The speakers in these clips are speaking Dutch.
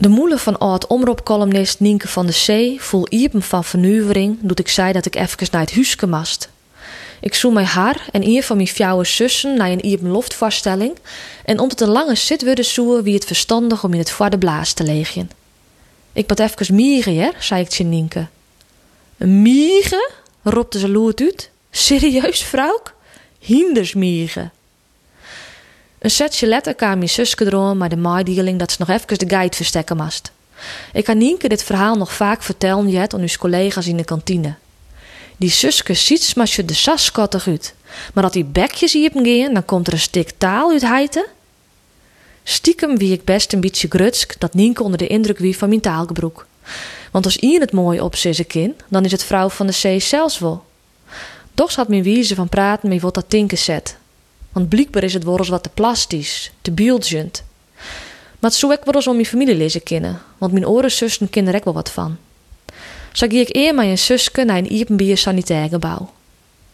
De moeder van oud-omroepcolumnist Nienke van de Zee voel iepen van vernuvering doet ik zei dat ik even naar het huisje mast. Ik zoek mij haar en een van mijn fjouwe zussen naar een iepen loftvoorstelling en om het een lange zit worden zoeken wie het verstandig om in het voor de blaas te leggen. Ik moet even mieren, hè, zei ik tegen Nienke. Mieren? ropte ze loert uit. Serieus, vrouw? Hinders mieren. Een setje letter kwam mijn zuske maar de maaidieling dat ze nog even de guide verstekken mast. Ik kan Nienke dit verhaal nog vaak vertellen jet aan uw collega's in de kantine. Die zuske ziet maar je de sas schattig uit. Maar dat die bekjes hier dan komt er een stuk taal uit heiten. Stiekem wie ik best een beetje grutsk dat Nienke onder de indruk wie van mijn taalgebroek. Want als Ian het mooi op zijn kin, dan is het vrouw van de zee zelfs wel. Doch had mijn wijze van praten met wat dat tinken zet. Want blijkbaar is het eens wat te plastisch, te beeldjend. Maar zo ik wel eens om mijn familie lezen kennen, want mijn orenzussen kennen er wel wat van. Zo ging ik eer mijn zuske naar een Iepenbier sanitair gebouw.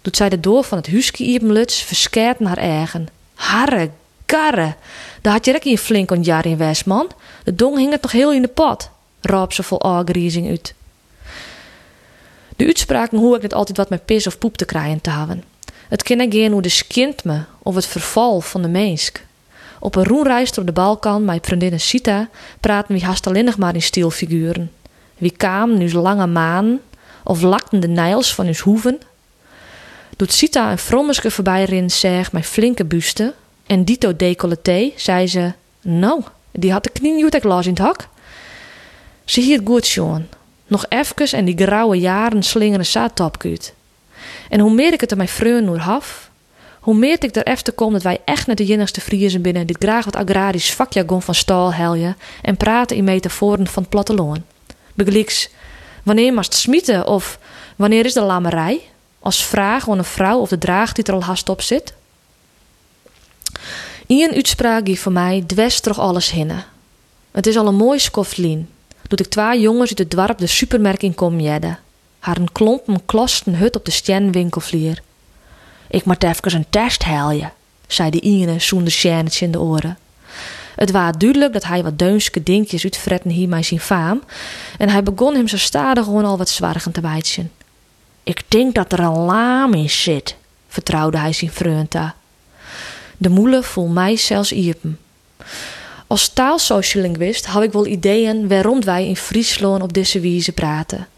Doet zij de door van het huisje Iepenluts verskert naar eigen. Harre, karre, daar had je rek een flink een jaar in West, man. De dong hing het nog heel in de pot, raap ze vol aangriezing uit. De uitspraken hoe ik het altijd wat met pis of poep te krijgen te hebben. Het kan geen hoe de skint me of het verval van de mensk. Op een roenreis door de Balkan met vriendinnen Sita praten we haast maar in stilfiguren. Wie kwamen nu lange maan of lakten de nijls van uw hoeven. Doet Sita een frommeske voorbij rin zeg met flinke buste en dito decolleté, zei ze: Nou, die had de knie uit las in het hak. Ze hier goed Sean. Nog even en die grauwe jaren slingeren zaattopkuut. En hoe meer ik het er mijn vreun noer haf, hoe meer ik er efter kom dat wij echt net de jinnigste Friesen binnen dit graag wat agrarisch vakjargon van stal helje en praten in metaforen van platteloon. Begelijks, wanneer mast smieten of wanneer is de lammerij? Als vraag aan een vrouw of de draag die er al haast op zit. Ien uitspraak die voor mij dwest toch alles hinnen. Het is al een mooi skoftlien. Doet ik twee jongens uit het dorp de supermerking kom jedden. Haar klompen klosten hut op de stjenwinkelvlier. Ik moet even een test helje, zei de Iene zonder sjennetje in de oren. Het was duidelijk dat hij wat deunske dinkjes uitfretten hier zijn faam en hij begon hem zo stadig gewoon al wat zwargen te wijtsen. Ik denk dat er een laam in zit, vertrouwde hij zijn vreunta. De moele voel mij zelfs iepen. Als taalsocialinguist had ik wel ideeën waarom wij in Friesland op deze wijze praten.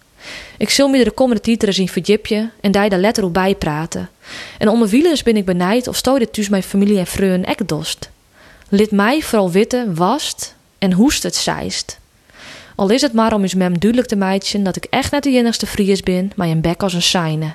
Ik zul me de komende titelen zien verdiepen en daar de letter op bij praten. En onderwielens ben ik benijd of sto dit tussen mijn familie en vreun ek dost. Lid mij vooral witte, wast en hoest het zeist. Al is het maar om eens mem duidelijk te meidjen dat ik echt net de enigste Fries ben, maar een bek als een seine.